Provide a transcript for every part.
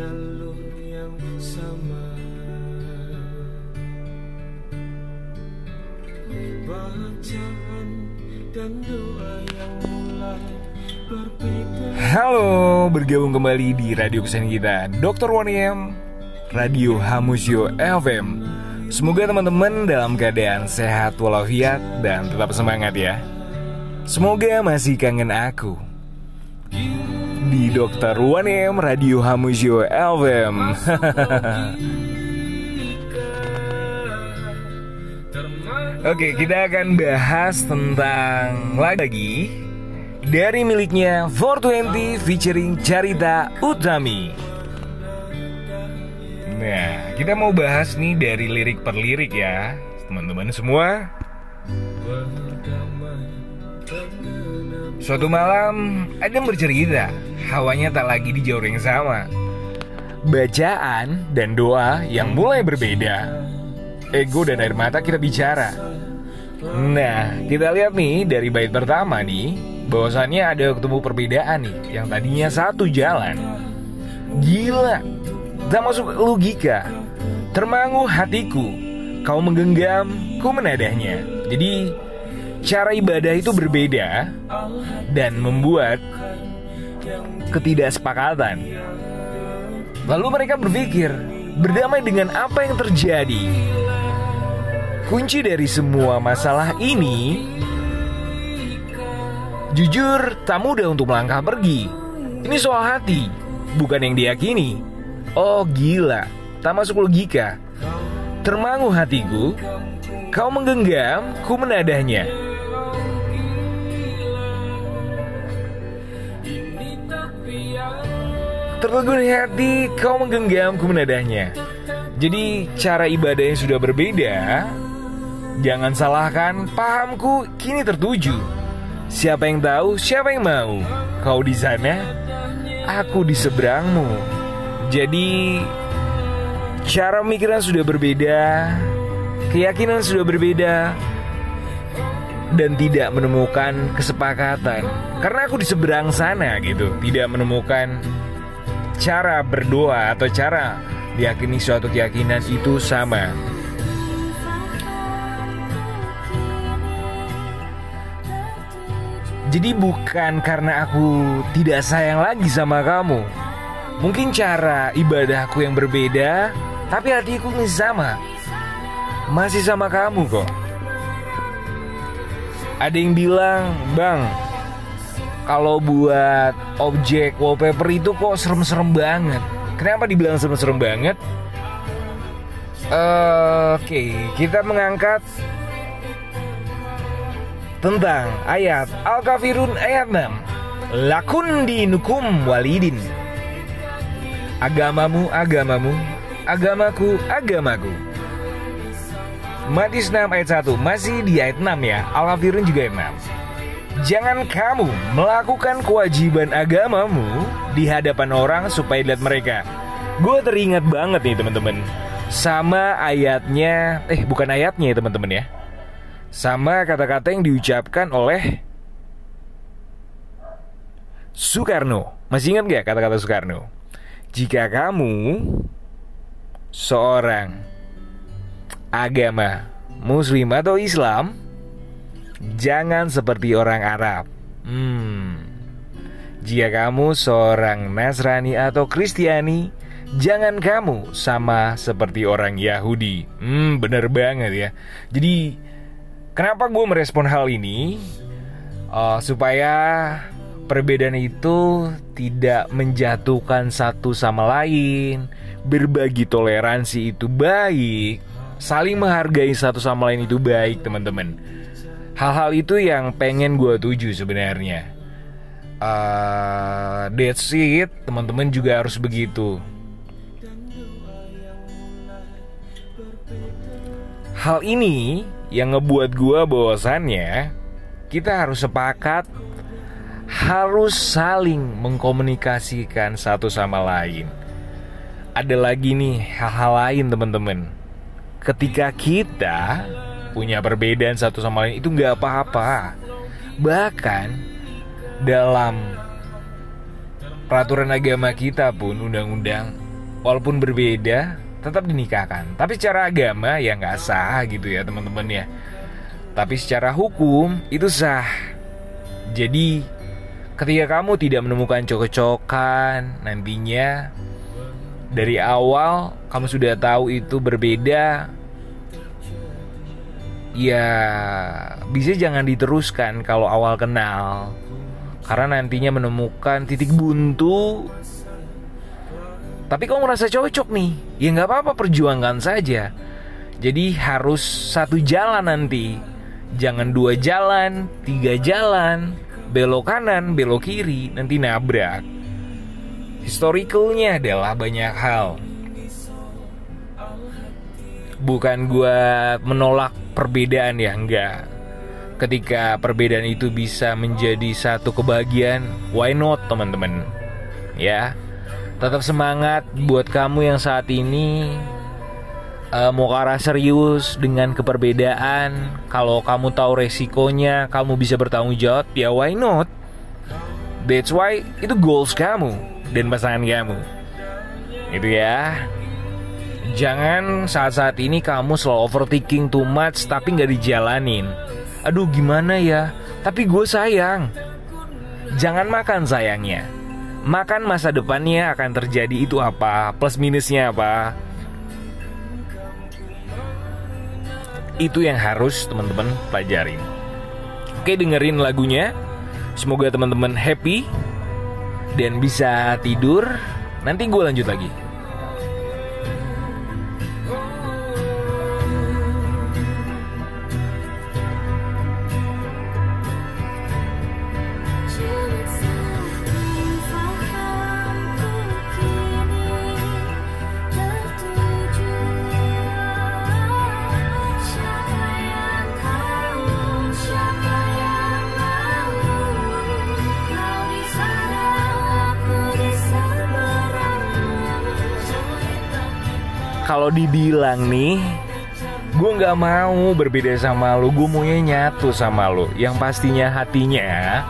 jalur yang sama. Bacaan dan doa yang mulai berbeda Halo, bergabung kembali di radio kesayangan kita Dr. 1M Radio Hamusio FM Semoga teman-teman dalam keadaan sehat walafiat dan tetap semangat ya. Semoga masih kangen aku Di Dr. 1M Radio Hamusio FM Oke, kita akan bahas tentang lagi dari miliknya 420 featuring Carita Utami. Nah, kita mau bahas nih dari lirik per lirik ya, teman-teman semua. Suatu malam, Adam bercerita, hawanya tak lagi di jalur yang sama. Bacaan dan doa yang mulai berbeda. Ego dan air mata kita bicara. Nah, kita lihat nih dari bait pertama nih, bahwasannya ada ketemu perbedaan nih, yang tadinya satu jalan. Gila, tak masuk logika. Termangu hatiku, kau menggenggam, ku menadahnya. Jadi, cara ibadah itu berbeda dan membuat ketidaksepakatan. Lalu mereka berpikir, berdamai dengan apa yang terjadi. Kunci dari semua masalah ini Jujur, tak mudah untuk melangkah pergi Ini soal hati, bukan yang diyakini Oh gila, tak masuk logika Termangu hatiku Kau menggenggam, ku menadahnya Tertegun hati, kau menggenggam, ku menadahnya Jadi cara ibadahnya sudah berbeda Jangan salahkan, pahamku kini tertuju. Siapa yang tahu, siapa yang mau? Kau di sana, aku di seberangmu. Jadi, cara pemikiran sudah berbeda, keyakinan sudah berbeda, dan tidak menemukan kesepakatan. Karena aku di seberang sana gitu, tidak menemukan cara berdoa atau cara diyakini suatu keyakinan itu sama. Jadi bukan karena aku tidak sayang lagi sama kamu. Mungkin cara ibadahku yang berbeda Tapi hatiku masih sama. Masih sama kamu kok. Ada yang bilang Bang Kalau buat objek wallpaper itu kok serem-serem banget. Kenapa dibilang serem-serem banget? Uh, Oke, okay. kita mengangkat tentang ayat Al-Kafirun ayat 6 Lakun dinukum walidin. Agamamu, agamamu Agamaku, agamaku. Madis 6 ayat 1 Masih di ayat 6 ya. Al-Kafirun juga ayat 6 Jangan kamu melakukan kewajiban agamamu Di hadapan orang supaya lihat mereka Gue teringat banget nih teman-teman Sama ayatnya Eh bukan ayatnya ya teman-teman ya sama kata-kata yang diucapkan oleh Soekarno. Masih ingat gak kata-kata Soekarno? Jika kamu seorang agama Muslim atau Islam, jangan seperti orang Arab. Hmm. Jika kamu seorang Nasrani atau Kristiani, jangan kamu sama seperti orang Yahudi. Hmm, bener banget ya. Jadi Kenapa gue merespon hal ini? Uh, supaya perbedaan itu tidak menjatuhkan satu sama lain. Berbagi toleransi itu baik. Saling menghargai satu sama lain itu baik, teman-teman. Hal-hal itu yang pengen gue tuju sebenarnya. Uh, that's it, teman-teman juga harus begitu. Hal ini yang ngebuat gua bahwasannya kita harus sepakat harus saling mengkomunikasikan satu sama lain. Ada lagi nih hal-hal lain teman-teman. Ketika kita punya perbedaan satu sama lain itu nggak apa-apa. Bahkan dalam peraturan agama kita pun undang-undang walaupun berbeda tetap dinikahkan. Tapi secara agama ya nggak sah gitu ya teman-teman ya. Tapi secara hukum itu sah. Jadi ketika kamu tidak menemukan cocok-cocokan nantinya dari awal kamu sudah tahu itu berbeda ya bisa jangan diteruskan kalau awal kenal. Karena nantinya menemukan titik buntu. Tapi kamu merasa cocok nih? Ya nggak apa-apa perjuangkan saja. Jadi harus satu jalan nanti. Jangan dua jalan tiga jalan. Belok kanan belok kiri nanti nabrak. Historicalnya adalah banyak hal. Bukan gue menolak perbedaan ya? Enggak. Ketika perbedaan itu bisa menjadi satu kebahagiaan why not teman-teman? Ya. Tetap semangat buat kamu yang saat ini uh, mau arah serius dengan keperbedaan. Kalau kamu tahu resikonya kamu bisa bertanggung jawab ya why not? That's why itu goals kamu dan pasangan kamu. Itu ya Jangan saat-saat ini kamu selalu overthinking too much tapi nggak dijalanin. Aduh gimana ya? Tapi gue sayang. Jangan makan sayangnya. Makan masa depannya akan terjadi itu apa? Plus minusnya apa? Itu yang harus teman-teman pelajarin. Oke dengerin lagunya. Semoga teman-teman happy dan bisa tidur. Nanti gue lanjut lagi. Kalau dibilang nih gue nggak mau berbeda sama lo gue maunya nyatu sama lo yang pastinya hatinya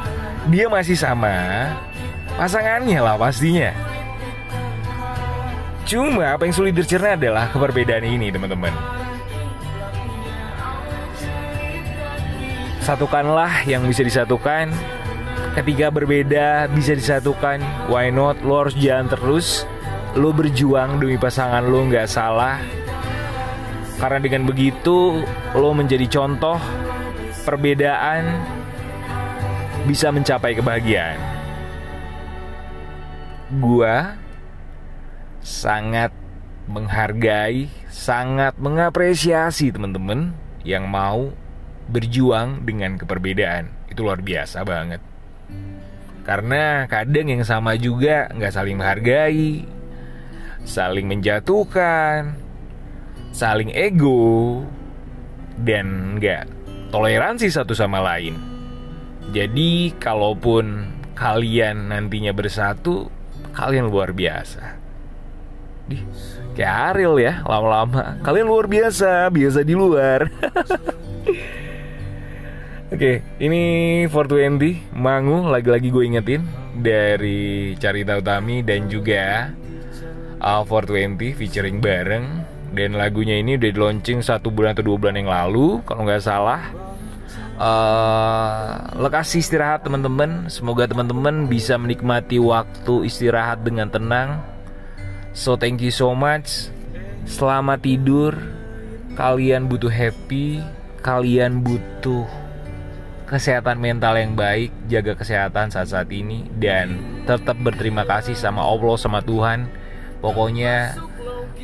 dia masih sama pasangannya lah pastinya. Cuma apa yang sulit dicerna adalah keperbedaan ini teman-teman. Satukanlah yang bisa disatukan. Ketika berbeda bisa disatukan. Why not? Lo harus jalan terus lo berjuang demi pasangan lo nggak salah. Karena dengan begitu lo menjadi contoh perbedaan bisa mencapai kebahagiaan. Gua sangat menghargai sangat mengapresiasi teman-teman yang mau berjuang dengan keperbedaan. Itu luar biasa banget. Karena kadang yang sama juga nggak saling menghargai saling menjatuhkan, saling ego, dan nggak toleransi satu sama lain. Jadi, kalaupun kalian nantinya bersatu, kalian luar biasa. Dih, kayak Ariel ya, lama-lama. Kalian luar biasa, biasa di luar. Oke, okay, ini 420 Mangu lagi-lagi gue ingetin dari Carita Utami dan juga uh, 420 featuring bareng. Dan lagunya ini udah di launching satu bulan atau dua bulan yang lalu kalau nggak salah. Uh, lokasi istirahat teman-teman. Semoga teman-teman bisa menikmati waktu istirahat dengan tenang. So thank you so much. Selamat tidur. Kalian butuh happy. Kalian butuh kesehatan mental yang baik, jaga kesehatan saat-saat ini. Dan tetap berterima kasih sama Allah sama Tuhan pokoknya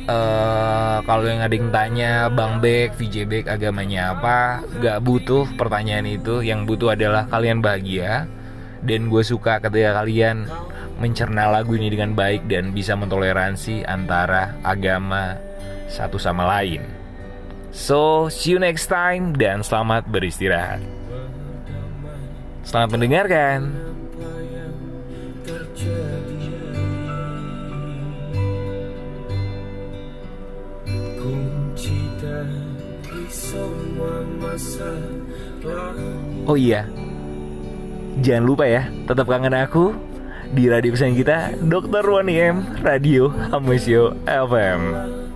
uh, kalau yang ada yang tanya Bang Bek, VJ Bek agamanya apa? Gak butuh pertanyaan itu. Yang butuh adalah kalian bahagia Dan gue suka ketika kalian mencerna lagu ini dengan baik Dan bisa mentoleransi antara agama satu sama lain. So, see you next time Dan selamat beristirahat. Selamat mendengarkan Oh iya, jangan lupa ya, tetap kangen aku di radio kesayangan kita Dr. Wani M Radio Hamesio FM.